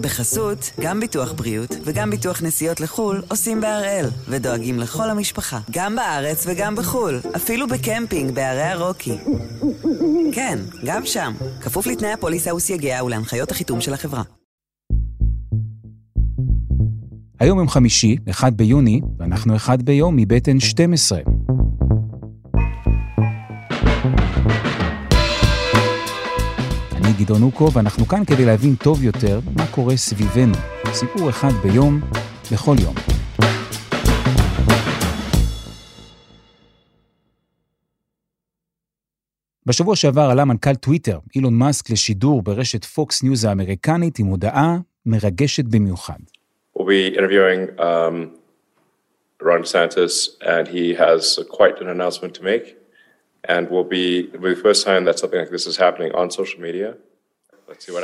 בחסות, גם ביטוח בריאות וגם ביטוח נסיעות לחו"ל עושים בהראל, ודואגים לכל המשפחה, גם בארץ וגם בחו"ל, אפילו בקמפינג בערי הרוקי. כן, גם שם, כפוף לתנאי הפוליסה וסייגיה ולהנחיות החיתום של החברה. היום יום חמישי, 1 ביוני, ואנחנו אחד ביום מבית N12. גדעון אוקו, ואנחנו כאן כדי להבין טוב יותר מה קורה סביבנו. סיפור אחד ביום, בכל יום. בשבוע שעבר עלה מנכ"ל טוויטר, אילון מאסק, לשידור ברשת פוקס ניוז האמריקנית עם הודעה מרגשת במיוחד. We'll be.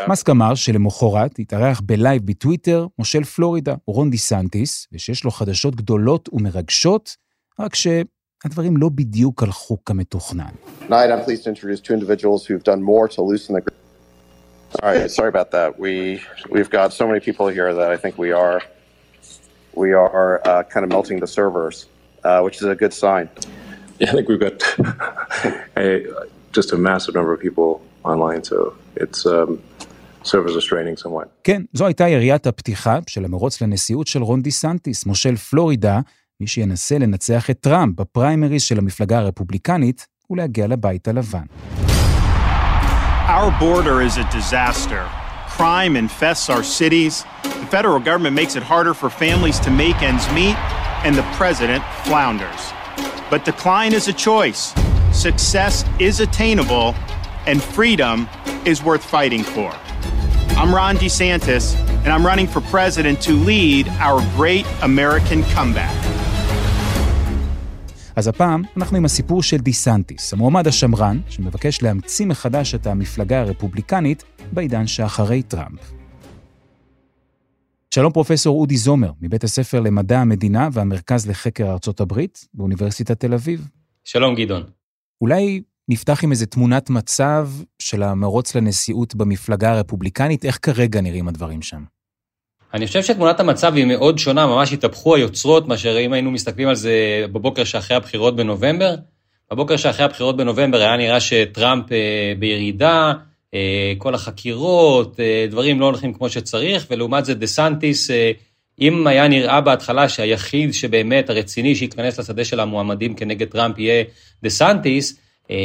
מאסק אמר שלמחרת יתארח בלייב בטוויטר מושל פלורידה, רון דה סנטיס, ושיש לו חדשות גדולות ומרגשות, רק שהדברים לא בדיוק הלכו כמתוכנן. All right, sorry about that. We we've got so many people here that I think we are we are uh, kind of melting the servers, uh, which is a good sign. Yeah, I think we've got a, just a massive number of people online, so it's um. כן, זו הייתה יריית הפתיחה של המרוץ לנשיאות של רון דיסנטיס, מושל פלורידה, מי שינסה לנצח את טראמפ בפריימריז של המפלגה הרפובליקנית ולהגיע לבית הלבן. Our border is a disaster. Crime infests our cities. The federal government makes it harder for families to make ends meet, and the president flounders. But decline is a choice. Success is attainable, and freedom is worth fighting for. I'm Ron DeSantis, and I'm running for president to lead our great American comeback. אז הפעם אנחנו עם הסיפור של דיסנטיס, המועמד השמרן, שמבקש להמציא מחדש את המפלגה הרפובליקנית בעידן שאחרי טראמפ. שלום פרופסור אודי זומר, מבית הספר למדע המדינה והמרכז לחקר ארצות הברית באוניברסיטת תל אביב. שלום גדעון. אולי נפתח עם איזה תמונת מצב של המרוץ לנשיאות במפלגה הרפובליקנית, איך כרגע נראים הדברים שם? אני חושב שתמונת המצב היא מאוד שונה, ממש התהפכו היוצרות מאשר אם היינו מסתכלים על זה בבוקר שאחרי הבחירות בנובמבר. בבוקר שאחרי הבחירות בנובמבר היה נראה שטראמפ אה, בירידה, אה, כל החקירות, אה, דברים לא הולכים כמו שצריך, ולעומת זה דה סנטיס, אם היה נראה בהתחלה שהיחיד שבאמת הרציני שייכנס לשדה של המועמדים כנגד טראמפ יהיה דה סנטיס,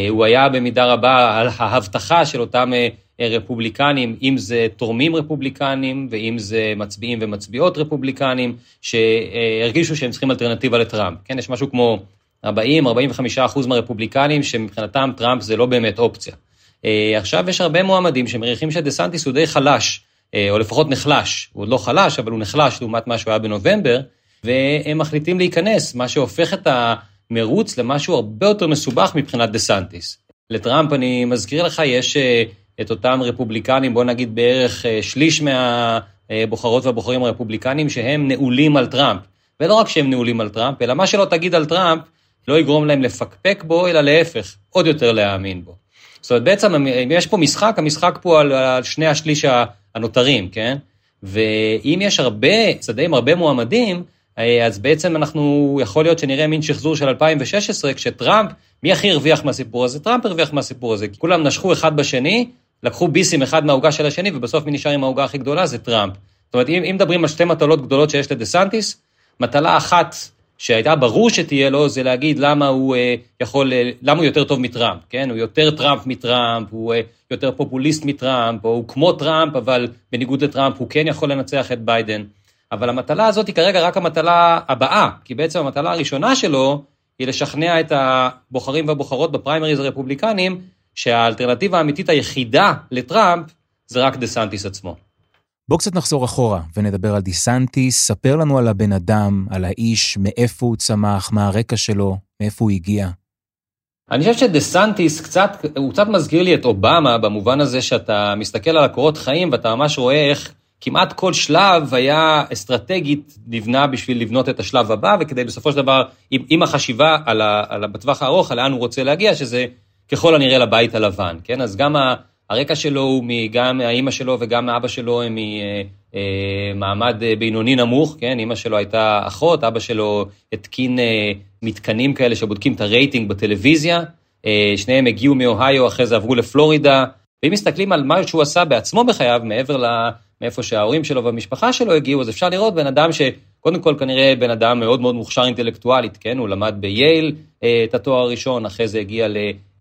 הוא היה במידה רבה על ההבטחה של אותם אה, רפובליקנים, אם זה תורמים רפובליקנים ואם זה מצביעים ומצביעות רפובליקנים, שהרגישו שהם צריכים אלטרנטיבה לטראמפ. כן, יש משהו כמו 40-45 אחוז מהרפובליקנים שמבחינתם טראמפ זה לא באמת אופציה. אה, עכשיו יש הרבה מועמדים שמריחים שדה סנטיס הוא די חלש, אה, או לפחות נחלש. הוא עוד לא חלש, אבל הוא נחלש לעומת מה שהוא היה בנובמבר, והם מחליטים להיכנס, מה שהופך את המרוץ למשהו הרבה יותר מסובך מבחינת דה סנטיס. לטראמפ, אני מזכיר לך, יש אה, את אותם רפובליקנים, בוא נגיד בערך שליש מהבוחרות והבוחרים הרפובליקנים, שהם נעולים על טראמפ. ולא רק שהם נעולים על טראמפ, אלא מה שלא תגיד על טראמפ, לא יגרום להם לפקפק בו, אלא להפך, עוד יותר להאמין בו. זאת אומרת, בעצם אם יש פה משחק, המשחק פה על, על שני השליש הנותרים, כן? ואם יש הרבה, שדה עם הרבה מועמדים, אז בעצם אנחנו, יכול להיות שנראה מין שחזור של 2016, כשטראמפ, מי הכי הרוויח מהסיפור הזה? טראמפ הרוויח מהסיפור הזה. כולם נשכו אחד בשני, לקחו ביסים אחד מהעוגה של השני, ובסוף מי נשאר עם העוגה הכי גדולה זה טראמפ. זאת אומרת, אם, אם מדברים על שתי מטלות גדולות שיש לדה סנטיס, מטלה אחת שהייתה ברור שתהיה לו, זה להגיד למה הוא אה, יכול, אה, למה הוא יותר טוב מטראמפ, כן? הוא יותר טראמפ מטראמפ, הוא אה, יותר פופוליסט מטראמפ, או הוא כמו טראמפ, אבל בניגוד לטראמפ הוא כן יכול לנצח את ביידן. אבל המטלה הזאת היא כרגע רק המטלה הבאה, כי בעצם המטלה הראשונה שלו היא לשכנע את הבוחרים והבוחרות בפריימריז הרפובליקנים, שהאלטרנטיבה האמיתית היחידה לטראמפ זה רק דה סנטיס עצמו. בואו קצת נחזור אחורה ונדבר על דיסנטיס, ספר לנו על הבן אדם, על האיש, מאיפה הוא צמח, מה הרקע שלו, מאיפה הוא הגיע. אני חושב שדה סנטיס קצת, הוא קצת מזכיר לי את אובמה במובן הזה שאתה מסתכל על הקורות חיים ואתה ממש רואה איך כמעט כל שלב היה אסטרטגית נבנה בשביל לבנות את השלב הבא, וכדי בסופו של דבר, עם, עם החשיבה על ה, על ה, בטווח הארוך, על לאן הוא רוצה להגיע, שזה ככל הנראה לבית הלבן, כן? אז גם הרקע שלו הוא גם מהאימא שלו וגם מאבא שלו הם ממעמד בינוני נמוך, כן? אימא שלו הייתה אחות, אבא שלו התקין מתקנים כאלה שבודקים את הרייטינג בטלוויזיה. שניהם הגיעו מאוהיו, אחרי זה עברו לפלורידה. ואם מסתכלים על מה שהוא עשה בעצמו בחייו, מעבר מאיפה שההורים שלו והמשפחה שלו הגיעו, אז אפשר לראות בן אדם שקודם כל כנראה בן אדם מאוד מאוד מוכשר אינטלקטואלית, כן? הוא למד בייל אה, את התואר הראשון, אחרי זה הגיע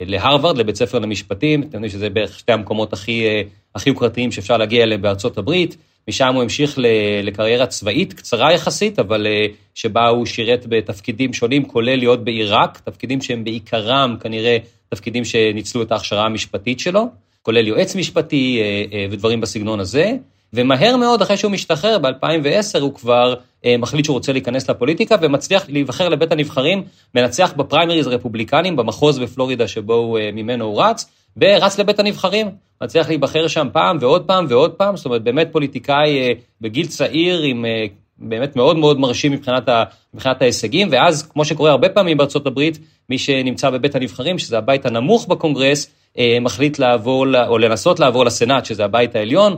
להרווארד, לבית ספר למשפטים, אתם יודעים שזה בערך שתי המקומות הכי, אה, הכי יוקרתיים שאפשר להגיע אליהם בארצות הברית. משם הוא המשיך לקריירה צבאית קצרה יחסית, אבל אה, שבה הוא שירת בתפקידים שונים, כולל להיות בעיראק, תפקידים שהם בעיקרם כנראה תפקידים שניצלו את ההכשרה המשפטית שלו, כולל יועץ משפטי ודברים בסגנון הזה. ומהר מאוד, אחרי שהוא משתחרר ב-2010, הוא כבר אה, מחליט שהוא רוצה להיכנס לפוליטיקה, ומצליח להיבחר לבית הנבחרים, מנצח בפריימריז רפובליקנים, במחוז בפלורידה שבו הוא, אה, ממנו הוא רץ, ורץ לבית הנבחרים. מצליח להיבחר שם פעם ועוד פעם ועוד פעם, זאת אומרת, באמת פוליטיקאי אה, בגיל צעיר, עם אה, באמת מאוד מאוד מרשים מבחינת, ה, מבחינת ההישגים, ואז, כמו שקורה הרבה פעמים בארצות הברית, מי שנמצא בבית הנבחרים, שזה הבית הנמוך בקונגרס, אה, מחליט לעבור, או לנסות לעבור לסנאט, שזה הבית העליון,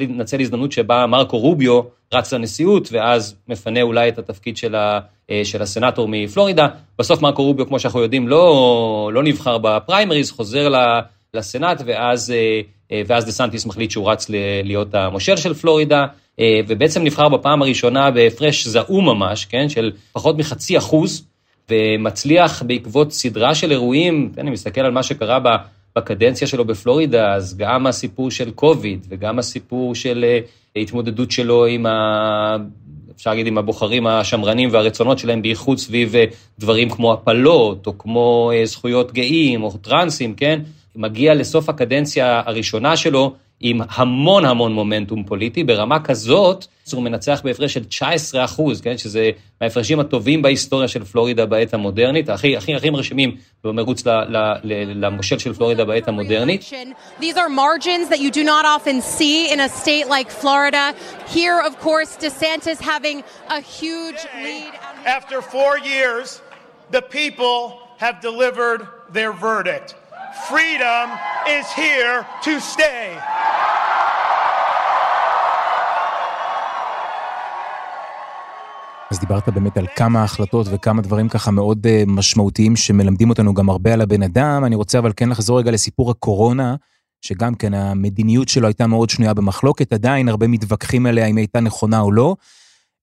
לנצל הזדמנות שבה מרקו רוביו רץ לנשיאות, ואז מפנה אולי את התפקיד של, ה, אה, של הסנאטור מפלורידה. בסוף מרקו רוביו, כמו שאנחנו יודעים, לא, לא נבחר בפריימריז, חוזר לסנאט, ואז, אה, ואז דה סנטיס מחליט שהוא רץ להיות המושל של פלורידה, ובעצם נבחר בפעם הראשונה בהפרש זעום ממש, כן, של פחות מחצי אחוז, ומצליח בעקבות סדרה של אירועים, אני מסתכל על מה שקרה ב... בקדנציה שלו בפלורידה, אז גם הסיפור של קוביד וגם הסיפור של אה, התמודדות שלו עם ה... אפשר להגיד עם הבוחרים השמרנים והרצונות שלהם, בייחוד סביב אה, דברים כמו הפלות, או כמו אה, זכויות גאים, או טרנסים, כן? מגיע לסוף הקדנציה הראשונה שלו עם המון המון מומנטום פוליטי, ברמה כזאת, הוא מנצח בהפרש של 19 אחוז, כן? שזה מההפרשים הטובים בהיסטוריה של פלורידה בעת המודרנית, הכי, הכי, הכי מרשימים במרוץ למושל של פלורידה בעת המודרנית. These are margins that you do not often see in a state like Florida. Here, of course, DeSantis having a huge lead. After four years, the people have delivered their verdict. Freedom is here to stay. אז דיברת באמת על כמה החלטות וכמה דברים ככה מאוד uh, משמעותיים שמלמדים אותנו גם הרבה על הבן אדם. אני רוצה אבל כן לחזור רגע לסיפור הקורונה, שגם כן המדיניות שלו הייתה מאוד שנויה במחלוקת, עדיין הרבה מתווכחים עליה אם הייתה נכונה או לא.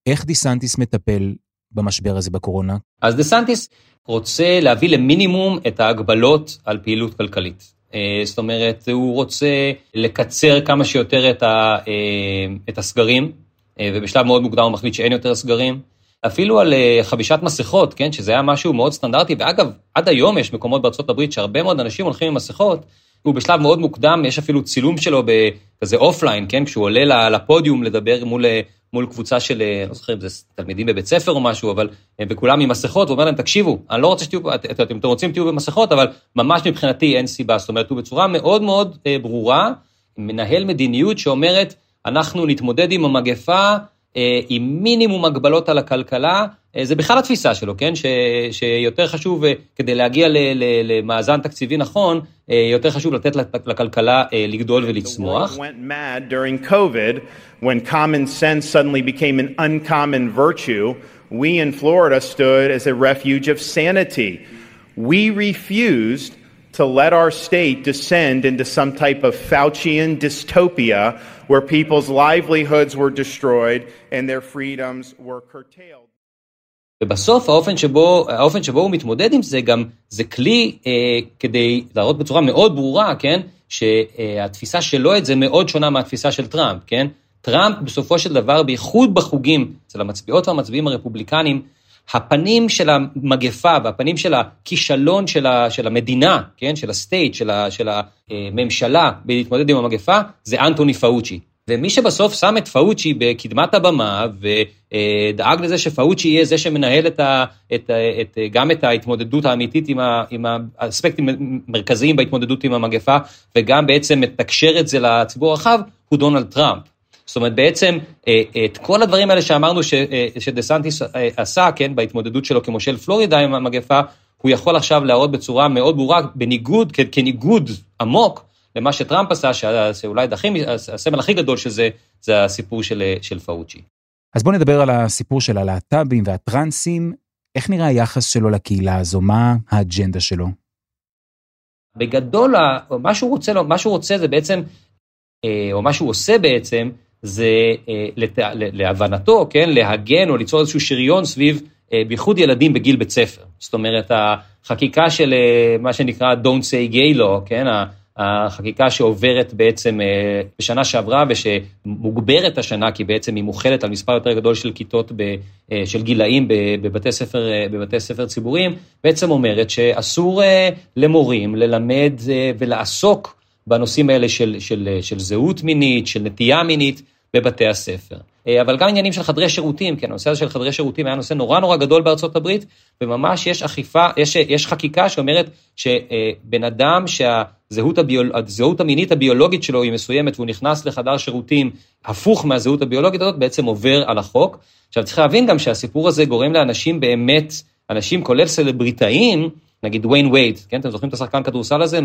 איך דיסנטיס מטפל במשבר הזה בקורונה? אז דיסנטיס רוצה להביא למינימום את ההגבלות על פעילות כלכלית. אה, זאת אומרת, הוא רוצה לקצר כמה שיותר את, ה, אה, את הסגרים, אה, ובשלב מאוד מוקדם הוא מחליט שאין יותר סגרים. אפילו על חבישת מסכות, כן, שזה היה משהו מאוד סטנדרטי, ואגב, עד היום יש מקומות בארצות הברית שהרבה מאוד אנשים הולכים עם מסכות, הוא בשלב מאוד מוקדם, יש אפילו צילום שלו בכזה offline, כן, כשהוא עולה לפודיום לדבר מול מול קבוצה של, אה, לא זוכר אם זה תלמידים בבית ספר או משהו, אבל, אה, וכולם עם מסכות, ואומר להם, תקשיבו, אני לא רוצה שתהיו, את, אתם רוצים תהיו במסכות, אבל ממש מבחינתי אין סיבה. זאת אומרת, הוא בצורה מאוד מאוד אה, ברורה, מנהל מדיניות שאומרת, אנחנו נתמודד עם המגפה עם מינימום הגבלות על הכלכלה, אה, זה בכלל התפיסה שלו, כן? ש, שיותר חשוב, אה, כדי להגיע ל, ל, למאזן תקציבי נכון, יותר חשוב לתת לכלכלה לגדול ולצמוח. when common sense suddenly became an uncommon virtue, we in Florida stood as a refuge of sanity. We refused to let our state descend into some type of Faucian dystopia where people's livelihoods were destroyed and their freedoms were curtailed. ובסוף האופן שבו, האופן שבו הוא מתמודד עם זה גם, זה כלי אה, כדי להראות בצורה מאוד ברורה, כן, שהתפיסה שלו את זה מאוד שונה מהתפיסה של טראמפ, כן? טראמפ בסופו של דבר, בייחוד בחוגים, אצל המצביעות והמצביעים הרפובליקנים, הפנים של המגפה והפנים של הכישלון של, ה, של המדינה, כן, של ה state, של, ה, של הממשלה להתמודד עם המגפה, זה אנטוני פאוצ'י. ומי שבסוף שם את פאוצ'י בקדמת הבמה ודאג לזה שפאוצ'י יהיה זה שמנהל את ה, את, את, גם את ההתמודדות האמיתית עם, ה, עם האספקטים המרכזיים בהתמודדות עם המגפה, וגם בעצם מתקשר את זה לציבור הרחב, הוא דונלד טראמפ. זאת אומרת, בעצם אה, את כל הדברים האלה שאמרנו אה, שדה סנטיס אה, עשה, כן, בהתמודדות שלו כמושל פלורידה עם המגפה, הוא יכול עכשיו להראות בצורה מאוד ברורה, בניגוד, כניגוד עמוק למה שטראמפ עשה, שאולי הכי, הסמל הכי גדול של זה, זה הסיפור של, של פאוצ'י. אז בואו נדבר על הסיפור של הלהט"בים והטרנסים. איך נראה היחס שלו לקהילה הזו? מה האג'נדה שלו? בגדול, מה שהוא רוצה, מה שהוא רוצה זה בעצם, אה, או מה שהוא עושה בעצם, זה אה, להבנתו, כן, להגן או ליצור איזשהו שריון סביב, אה, בייחוד ילדים בגיל בית ספר. זאת אומרת, החקיקה של מה שנקרא Don't say gay law, כן, החקיקה שעוברת בעצם בשנה שעברה ושמוגברת השנה, כי בעצם היא מוכלת על מספר יותר גדול של כיתות, ב, של גילאים בבתי ספר, בבתי ספר ציבוריים, בעצם אומרת שאסור למורים ללמד ולעסוק בנושאים האלה של, של, של זהות מינית, של נטייה מינית בבתי הספר. אה, אבל גם עניינים של חדרי שירותים, כן, הנושא הזה של חדרי שירותים היה נושא נורא נורא גדול בארצות הברית, וממש יש אכיפה, יש, יש חקיקה שאומרת שבן אדם שהזהות הביול, המינית הביולוגית שלו היא מסוימת והוא נכנס לחדר שירותים הפוך מהזהות הביולוגית הזאת, בעצם עובר על החוק. עכשיו צריך להבין גם שהסיפור הזה גורם לאנשים באמת, אנשים כולל סלבריטאים, נגיד וויין וייד, כן, אתם זוכרים את השחקן כדורסל הזה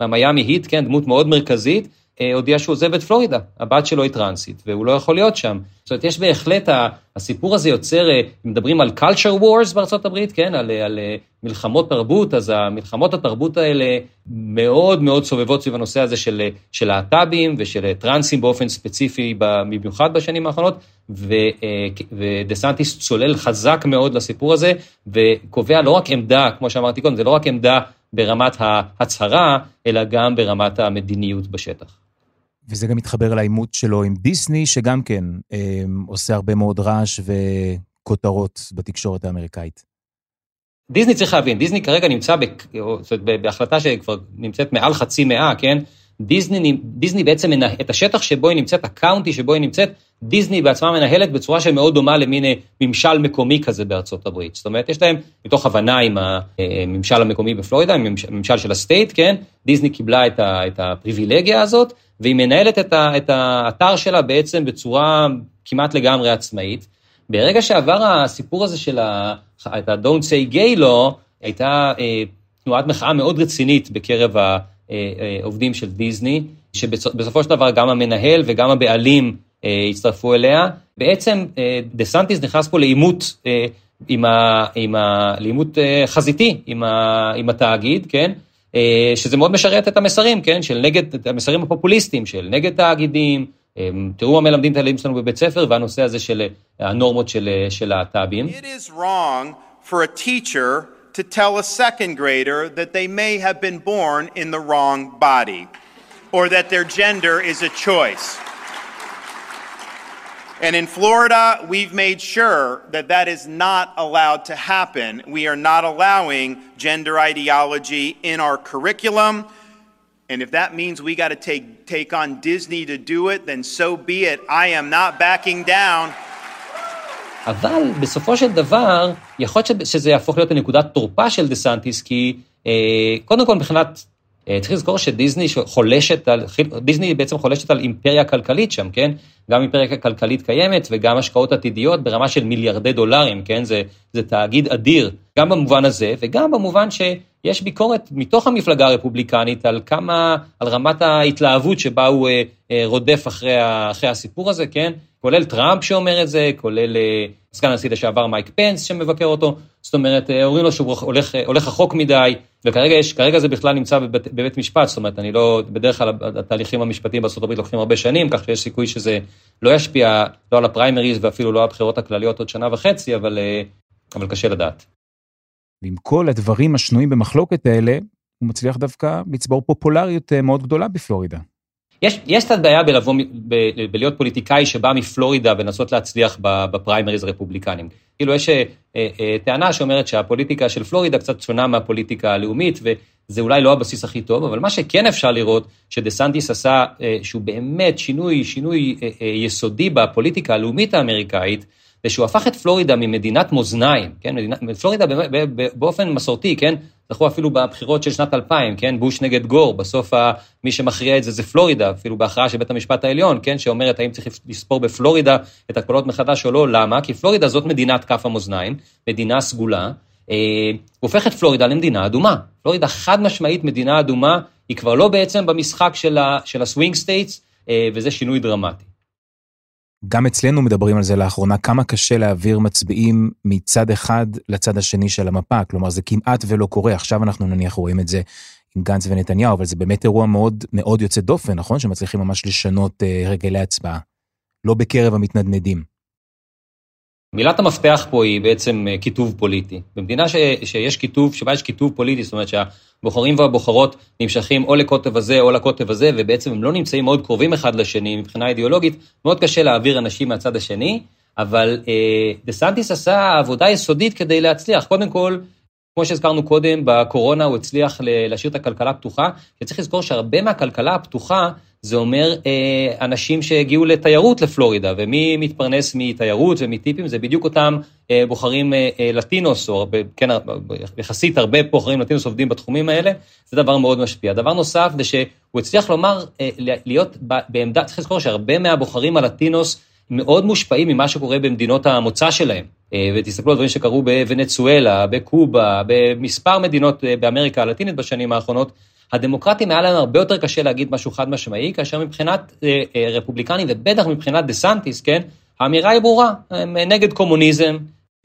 מהמיאמי היט, כן, דמות מאוד מרכזית, הודיע שהוא עוזב את פלורידה, הבת שלו היא טרנסית, והוא לא יכול להיות שם. זאת אומרת, יש בהחלט, הסיפור הזה יוצר, אה, אם מדברים על culture wars בארצות הברית, כן, על, על אה, מלחמות תרבות, אז המלחמות התרבות האלה מאוד מאוד סובבות סביב הנושא הזה של להט"בים ושל טרנסים באופן ספציפי, במיוחד בשנים האחרונות, ודה סנטיס צולל חזק מאוד לסיפור הזה, וקובע לא רק עמדה, כמו שאמרתי קודם, זה לא רק עמדה ברמת ההצהרה, אלא גם ברמת המדיניות בשטח. וזה גם מתחבר לעימות שלו עם דיסני, שגם כן אה, עושה הרבה מאוד רעש וכותרות בתקשורת האמריקאית. דיסני צריך להבין, דיסני כרגע נמצא בהחלטה שכבר נמצאת מעל חצי מאה, כן? דיסני, דיסני בעצם, את השטח שבו היא נמצאת, הקאונטי שבו היא נמצאת, דיסני בעצמה מנהלת בצורה שמאוד דומה למין אה, ממשל מקומי כזה בארצות הברית. זאת אומרת, יש להם, מתוך הבנה עם הממשל המקומי בפלורידה, הממשל של הסטייט, כן? דיסני קיבלה את, ה, את הפריבילגיה הזאת, והיא מנהלת את, ה, את האתר שלה בעצם בצורה כמעט לגמרי עצמאית. ברגע שעבר הסיפור הזה של ה, את ה-Don't say gay law, הייתה אה, תנועת מחאה מאוד רצינית בקרב העובדים אה, של דיסני, שבסופו של דבר גם המנהל וגם הבעלים אה, הצטרפו אליה. בעצם אה, דה סנטיס נכנס פה לעימות, אה, עם ה, עם ה, לעימות חזיתי עם, ה, עם התאגיד, כן? שזה מאוד משרת את המסרים, כן? של נגד, את המסרים הפופוליסטיים של נגד תאגידים, תראו מה מלמדים את הילדים שלנו בבית ספר, והנושא הזה של הנורמות של להט"בים. It is wrong for a teacher to tell a second grader that they may have been born in the wrong body, or that their gender is a choice. And in Florida, we've made sure that that is not allowed to happen. We are not allowing gender ideology in our curriculum. And if that means we got to take, take on Disney to do it, then so be it. I am not backing down. אבל בסופו של דבר, יכול להיות שזה יהפוך להיות נקודת תורפה של דה סנטיס, כי אה, קודם כל מבחינת אה, צריך לזכור שדיסני חולשת על, דיסני בעצם חולשת על אימפריה כלכלית שם, כן? גם אימפריה כלכלית קיימת וגם השקעות עתידיות ברמה של מיליארדי דולרים, כן? זה, זה תאגיד אדיר, גם במובן הזה וגם במובן שיש ביקורת מתוך המפלגה הרפובליקנית על כמה, על רמת ההתלהבות שבה הוא אה, אה, רודף אחרי, אחרי הסיפור הזה, כן? כולל טראמפ שאומר את זה, כולל אה, סגן הנשיא לשעבר מייק פנס שמבקר אותו, זאת אומרת, אה, אומרים לו שהוא הולך, הולך רחוק מדי, וכרגע יש, כרגע זה בכלל נמצא בבית, בבית משפט, זאת אומרת, אני לא, בדרך כלל התהליכים המשפטיים הברית לוקחים הרבה שנים, כך שיש סיכוי שזה לא ישפיע לא על הפריימריז ואפילו לא על הבחירות הכלליות עוד שנה וחצי, אבל, אה, אבל קשה לדעת. ועם כל הדברים השנויים במחלוקת האלה, הוא מצליח דווקא לצבור פופולריות מאוד גדולה בפלורידה. יש, יש קצת בעיה בלבוא, ב, בלהיות פוליטיקאי שבא מפלורידה ולנסות להצליח בפריימריז הרפובליקנים. כאילו יש אה, אה, טענה שאומרת שהפוליטיקה של פלורידה קצת שונה מהפוליטיקה הלאומית, וזה אולי לא הבסיס הכי טוב, אבל מה שכן אפשר לראות, שדה סנטיס עשה, אה, שהוא באמת שינוי, שינוי אה, אה, יסודי בפוליטיקה הלאומית האמריקאית, זה שהוא הפך את פלורידה ממדינת מאזניים, כן? מדינת, פלורידה באופן מסורתי, כן? זכרו אפילו בבחירות של שנת 2000, כן? בוש נגד גור, בסוף מי שמכריע את זה זה פלורידה, אפילו בהכרעה של בית המשפט העליון, כן? שאומרת האם צריך לספור בפלורידה את הקולות מחדש או לא, למה? כי פלורידה זאת מדינת כף המאזניים, מדינה סגולה, אה, הופך את פלורידה למדינה אדומה. פלורידה חד משמעית מדינה אדומה היא כבר לא בעצם במשחק של ה swing states, וזה שינוי דרמטי. גם אצלנו מדברים על זה לאחרונה, כמה קשה להעביר מצביעים מצד אחד לצד השני של המפה, כלומר זה כמעט ולא קורה, עכשיו אנחנו נניח רואים את זה עם גנץ ונתניהו, אבל זה באמת אירוע מאוד מאוד יוצא דופן, נכון? שמצליחים ממש לשנות uh, רגלי הצבעה, לא בקרב המתנדנדים. מילת המפתח פה היא בעצם אה, כיתוב פוליטי. במדינה ש, שיש כיתוב, שבה יש כיתוב פוליטי, זאת אומרת שהבוחרים והבוחרות נמשכים או לקוטב הזה או לקוטב הזה, ובעצם הם לא נמצאים מאוד קרובים אחד לשני מבחינה אידיאולוגית, מאוד קשה להעביר אנשים מהצד השני, אבל אה, דה סנטיס עשה עבודה יסודית כדי להצליח. קודם כל, כמו שהזכרנו קודם, בקורונה הוא הצליח להשאיר את הכלכלה פתוחה, וצריך לזכור שהרבה מהכלכלה הפתוחה זה אומר אה, אנשים שהגיעו לתיירות לפלורידה, ומי מתפרנס מתיירות ומטיפים, זה בדיוק אותם אה, בוחרים אה, לטינוס, או כן, יחסית הרבה בוחרים לטינוס עובדים בתחומים האלה, זה דבר מאוד משפיע. דבר נוסף זה שהוא הצליח לומר, להיות בעמדה, צריך לזכור שהרבה מהבוחרים הלטינוס מאוד מושפעים ממה שקורה במדינות המוצא שלהם. ותסתכלו על דברים שקרו בוונצואלה, בקובה, במספר מדינות באמריקה הלטינית בשנים האחרונות, הדמוקרטים היה להם הרבה יותר קשה להגיד משהו חד משמעי, כאשר מבחינת אה, אה, רפובליקנים, ובטח מבחינת דה סנטיס, כן, האמירה היא ברורה, הם נגד קומוניזם,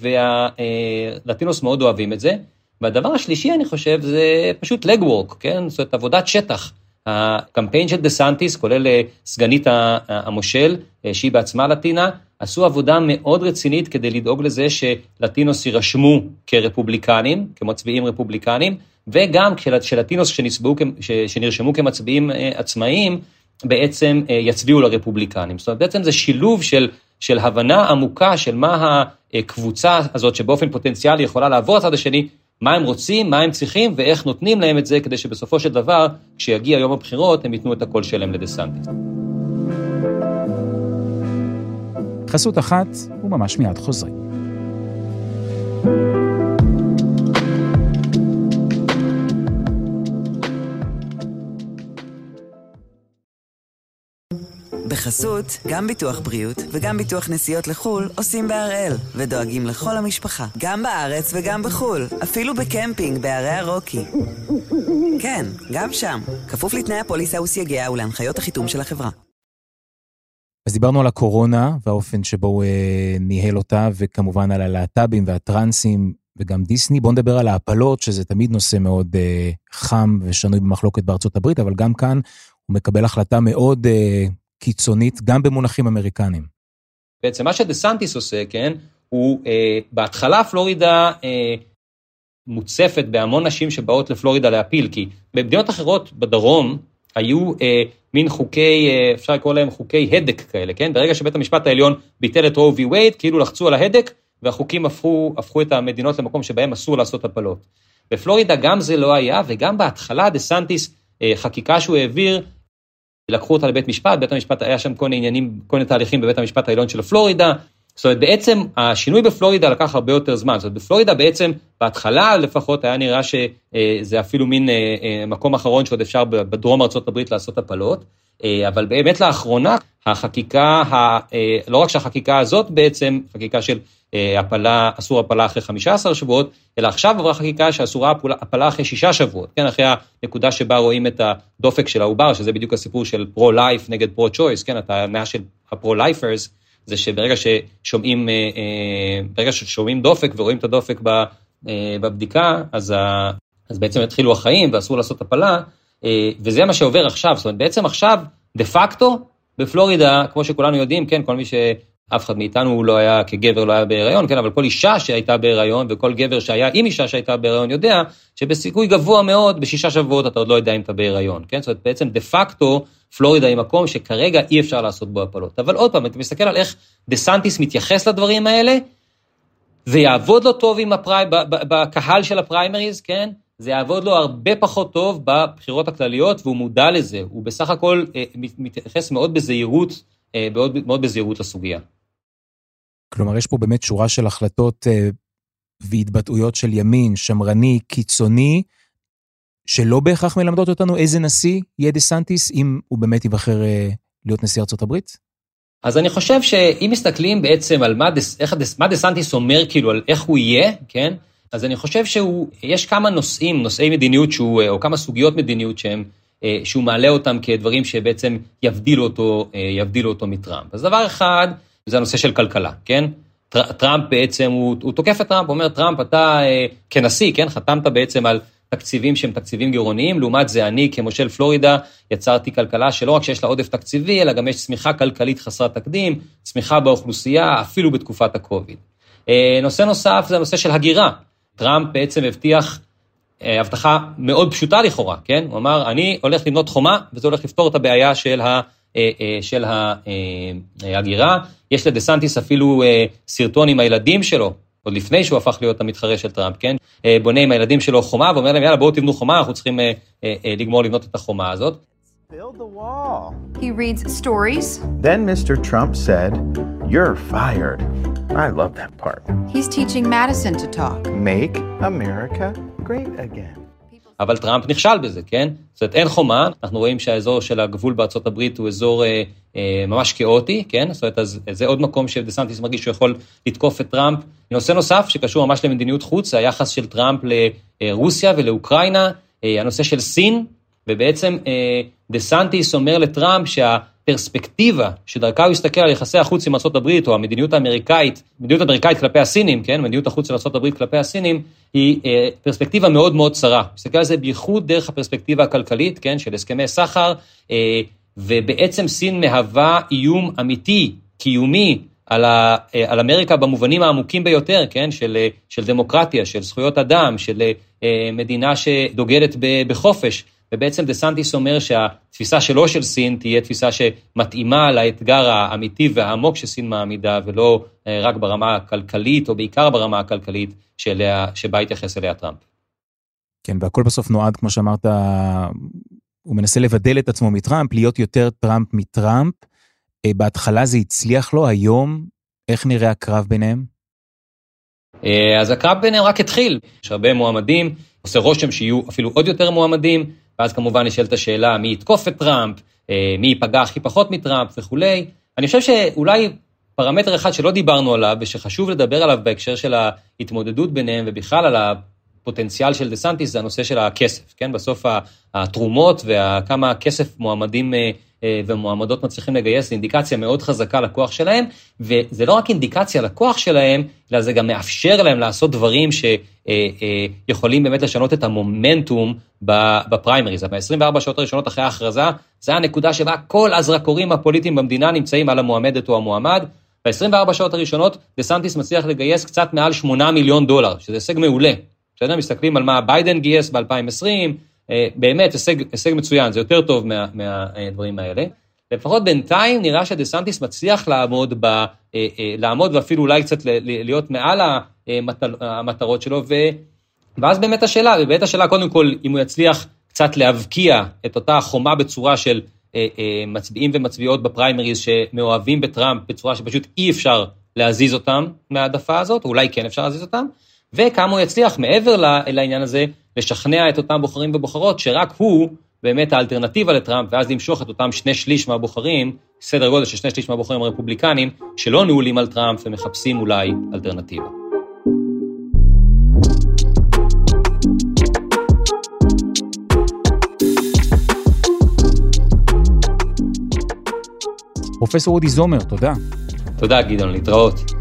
והלטינוס מאוד אוהבים את זה. והדבר השלישי, אני חושב, זה פשוט legwork, כן? זאת עבודת שטח. הקמפיין של דה סנטיס, כולל אה, סגנית המושל, שהיא בעצמה לטינה, עשו עבודה מאוד רצינית כדי לדאוג לזה שלטינוס יירשמו כרפובליקנים, כמצביעים רפובליקנים, וגם שלטינוס שנסבעו, שנרשמו כמצביעים אה, עצמאיים, בעצם אה, יצביעו לרפובליקנים. זאת אומרת, בעצם זה שילוב של, של הבנה עמוקה של מה הקבוצה הזאת שבאופן פוטנציאלי יכולה לעבור לצד השני, מה הם רוצים, מה הם צריכים ואיך נותנים להם את זה, כדי שבסופו של דבר, כשיגיע יום הבחירות, הם ייתנו את הקול שלהם לדה סנטיס. חסות אחת, וממש מיד חוזרים. בחסות, גם ביטוח בריאות וגם ביטוח נסיעות לחו"ל עושים בהראל, ודואגים לכל המשפחה, גם בארץ וגם בחו"ל, אפילו בקמפינג בהרי הרוקי. כן, גם שם, כפוף לתנאי הפוליסה וסייגיה ולהנחיות החיתום של החברה. אז דיברנו על הקורונה והאופן שבו הוא אה, ניהל אותה, וכמובן על הלהט"בים והטרנסים וגם דיסני. בואו נדבר על ההפלות, שזה תמיד נושא מאוד אה, חם ושנוי במחלוקת בארצות הברית, אבל גם כאן הוא מקבל החלטה מאוד אה, קיצונית, גם במונחים אמריקניים. בעצם מה שדה סנטיס עושה, כן, הוא אה, בהתחלה פלורידה אה, מוצפת בהמון נשים שבאות לפלורידה להפיל, כי במדינות אחרות בדרום היו אה, מין חוקי, אה, אפשר לקרוא להם חוקי הדק כאלה, כן? ברגע שבית המשפט העליון ביטל את Roe v. Wade, כאילו לחצו על ההדק, והחוקים הפכו, הפכו את המדינות למקום שבהם אסור לעשות הפלות. בפלורידה גם זה לא היה, וגם בהתחלה דה סנטיס, אה, חקיקה שהוא העביר, לקחו אותה לבית משפט, בית המשפט, היה שם כל מיני עניינים, כל מיני תהליכים בבית המשפט העליון של פלורידה. זאת אומרת, בעצם השינוי בפלורידה לקח הרבה יותר זמן. זאת אומרת, בפלורידה בעצם, בהתחלה לפחות, היה נראה שזה אפילו מין אה, אה, מקום אחרון שעוד אפשר בדרום ארה"ב לעשות הפלות. אה, אבל באמת לאחרונה, החקיקה, לא רק שהחקיקה הזאת בעצם, חקיקה של אה, הפלה, אסור הפלה אחרי 15 שבועות, אלא עכשיו עברה חקיקה שאסורה הפלה אחרי שישה שבועות, כן, אחרי הנקודה שבה רואים את הדופק של העובר, שזה בדיוק הסיפור של פרו-לייף נגד פרו-צ'וייס, כן, הטענה של ה pro-lifers, זה שברגע ששומעים, אה, אה, ברגע ששומעים דופק ורואים את הדופק בבדיקה, אז, אז בעצם התחילו החיים ואסור לעשות הפלה, וזה מה שעובר עכשיו, זאת אומרת, בעצם עכשיו, דה פקטו, בפלורידה, כמו שכולנו יודעים, כן, כל מי ש... אף אחד מאיתנו לא היה, כגבר לא היה בהיריון, כן, אבל כל אישה שהייתה בהיריון וכל גבר שהיה עם אישה שהייתה בהיריון יודע שבסיכוי גבוה מאוד, בשישה שבועות אתה עוד לא יודע אם אתה בהיריון, כן? זאת אומרת, בעצם דה פקטו, פלורידה היא מקום שכרגע אי אפשר לעשות בו הפלות. אבל עוד פעם, אתה מסתכל על איך דה סנטיס מתייחס לדברים האלה, זה יעבוד לו טוב עם הפרי... בקהל של הפריימריז, כן? זה יעבוד לו הרבה פחות טוב בבחירות הכלליות, והוא מודע לזה. הוא בסך הכל אה, מתייחס מאוד בזהירות, אה, מאוד, מאוד בזהירות לסוגיה. כלומר, יש פה באמת שורה של החלטות אה, והתבטאויות של ימין, שמרני, קיצוני, שלא בהכרח מלמדות אותנו איזה נשיא יהיה דה סנטיס, אם הוא באמת ייבחר אה, להיות נשיא ארצות הברית? אז אני חושב שאם מסתכלים בעצם על מה, דס, איך, דס, מה דה סנטיס אומר, כאילו, על איך הוא יהיה, כן? אז אני חושב שהוא, יש כמה נושאים, נושאי מדיניות שהוא, אה, או כמה סוגיות מדיניות שהם שהוא מעלה אותם כדברים שבעצם יבדילו אותו, יבדילו אותו מטראמפ. אז דבר אחד, זה הנושא של כלכלה, כן? טראמפ בעצם, הוא, הוא תוקף את טראמפ, הוא אומר, טראמפ, אתה כנשיא, כן, חתמת בעצם על תקציבים שהם תקציבים גירעוניים, לעומת זה אני כמושל פלורידה יצרתי כלכלה שלא רק שיש לה עודף תקציבי, אלא גם יש צמיחה כלכלית חסרת תקדים, צמיחה באוכלוסייה, אפילו בתקופת הקוביד. אה, נושא נוסף זה הנושא של הגירה. טראמפ בעצם הבטיח אה, הבטחה מאוד פשוטה לכאורה, כן? הוא אמר, אני הולך לבנות חומה, וזה הולך לפתור את הבעיה של, ה, אה, של ההגירה. יש לדה סנטיס אפילו סרטון עם הילדים שלו, עוד לפני שהוא הפך להיות המתחרה של טראמפ, כן? בונה עם הילדים שלו חומה ואומר להם, יאללה, בואו תבנו חומה, אנחנו צריכים לגמור לבנות את החומה הזאת. Build the wall. He reads stories. Then Mr. Trump said, You're fired. I love that part. He's teaching Madison to talk. Make America great again. אבל טראמפ נכשל בזה, כן? זאת אומרת, אין חומה, אנחנו רואים שהאזור של הגבול בארצות הברית הוא אזור אה, אה, ממש כאוטי, כן? זאת אומרת, אז זה עוד מקום שדה סנטיס מרגיש שהוא יכול לתקוף את טראמפ. נושא נוסף שקשור ממש למדיניות חוץ, זה היחס של טראמפ לרוסיה ולאוקראינה, אה, הנושא של סין, ובעצם אה, דה סנטיס אומר לטראמפ שהפרספקטיבה שדרכה הוא יסתכל על יחסי החוץ עם ארה"ב, או המדיניות האמריקאית, המדיניות האמריקאית כלפי הסינים, כן, מדיניות החוץ של ארה"ב כלפי הסינים, היא אה, פרספקטיבה מאוד מאוד צרה. מסתכל על זה בייחוד דרך הפרספקטיבה הכלכלית, כן, של הסכמי סחר, אה, ובעצם סין מהווה איום אמיתי, קיומי, על, ה, על אמריקה במובנים העמוקים ביותר, כן? של, של דמוקרטיה, של זכויות אדם, של מדינה שדוגלת בחופש. ובעצם דה סנטיס אומר שהתפיסה שלו של סין תהיה תפיסה שמתאימה לאתגר האמיתי והעמוק שסין מעמידה, ולא אה, רק ברמה הכלכלית, או בעיקר ברמה הכלכלית שאליה, שבה התייחס אליה טראמפ. כן, והכל בסוף נועד, כמו שאמרת, הוא מנסה לבדל את עצמו מטראמפ, להיות יותר טראמפ מטראמפ. אה, בהתחלה זה הצליח לו, היום, איך נראה הקרב ביניהם? אה, אז הקרב ביניהם רק התחיל, יש הרבה מועמדים, עושה רושם שיהיו אפילו עוד יותר מועמדים, ואז כמובן נשאלת השאלה מי יתקוף את טראמפ, אה, מי ייפגע הכי פחות מטראמפ וכולי. אני חושב שאולי פרמטר אחד שלא דיברנו עליו ושחשוב לדבר עליו בהקשר של ההתמודדות ביניהם ובכלל על הפוטנציאל של דה סנטיס זה הנושא של הכסף, כן? בסוף התרומות וכמה כסף מועמדים אה, אה, ומועמדות מצליחים לגייס, זה אינדיקציה מאוד חזקה לכוח שלהם, וזה לא רק אינדיקציה לכוח שלהם, אלא זה גם מאפשר להם לעשות דברים שיכולים באמת לשנות את המומנטום בפריימריז. ב-24 שעות הראשונות אחרי ההכרזה, זה הנקודה שבה כל הזרקורים הפוליטיים במדינה נמצאים על המועמדת או המועמד. ב-24 שעות הראשונות, דה סנטיס מצליח לגייס קצת מעל 8 מיליון דולר, שזה הישג מעולה. בסדר? מסתכלים על מה ביידן גייס ב-2020, אה, באמת הישג, הישג מצוין, זה יותר טוב מה, מהדברים האלה. לפחות בינתיים נראה שדה סנטיס מצליח לעמוד, ב, אה, אה, לעמוד ואפילו אולי קצת להיות מעל המטרות שלו, ו, ואז באמת השאלה, ובאמת השאלה קודם כל, אם הוא יצליח קצת להבקיע את אותה חומה בצורה של מצביעים ומצביעות בפריימריז שמאוהבים בטראמפ בצורה שפשוט אי אפשר להזיז אותם מהעדפה הזאת, או אולי כן אפשר להזיז אותם, וכמה הוא יצליח מעבר לעניין הזה לשכנע את אותם בוחרים ובוחרות שרק הוא באמת האלטרנטיבה לטראמפ, ואז למשוך את אותם שני שליש מהבוחרים, סדר גודל של שני שליש מהבוחרים הרפובליקנים, שלא נעולים על טראמפ ומחפשים אולי אלטרנטיבה. פרופסור אודי זומר, תודה. תודה, גדעון, להתראות.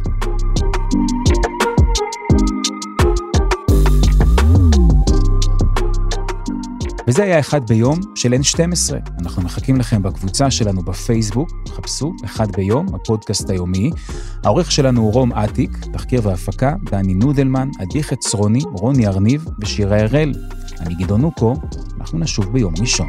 וזה היה אחד ביום של N12. אנחנו מחכים לכם בקבוצה שלנו בפייסבוק, חפשו אחד ביום, הפודקאסט היומי. העורך שלנו הוא רום אטיק, תחקיר והפקה, דני נודלמן, עדי חצרוני, רוני ארניב ושירה הראל. אני גדעון נוקו, אנחנו נשוב ביום ראשון.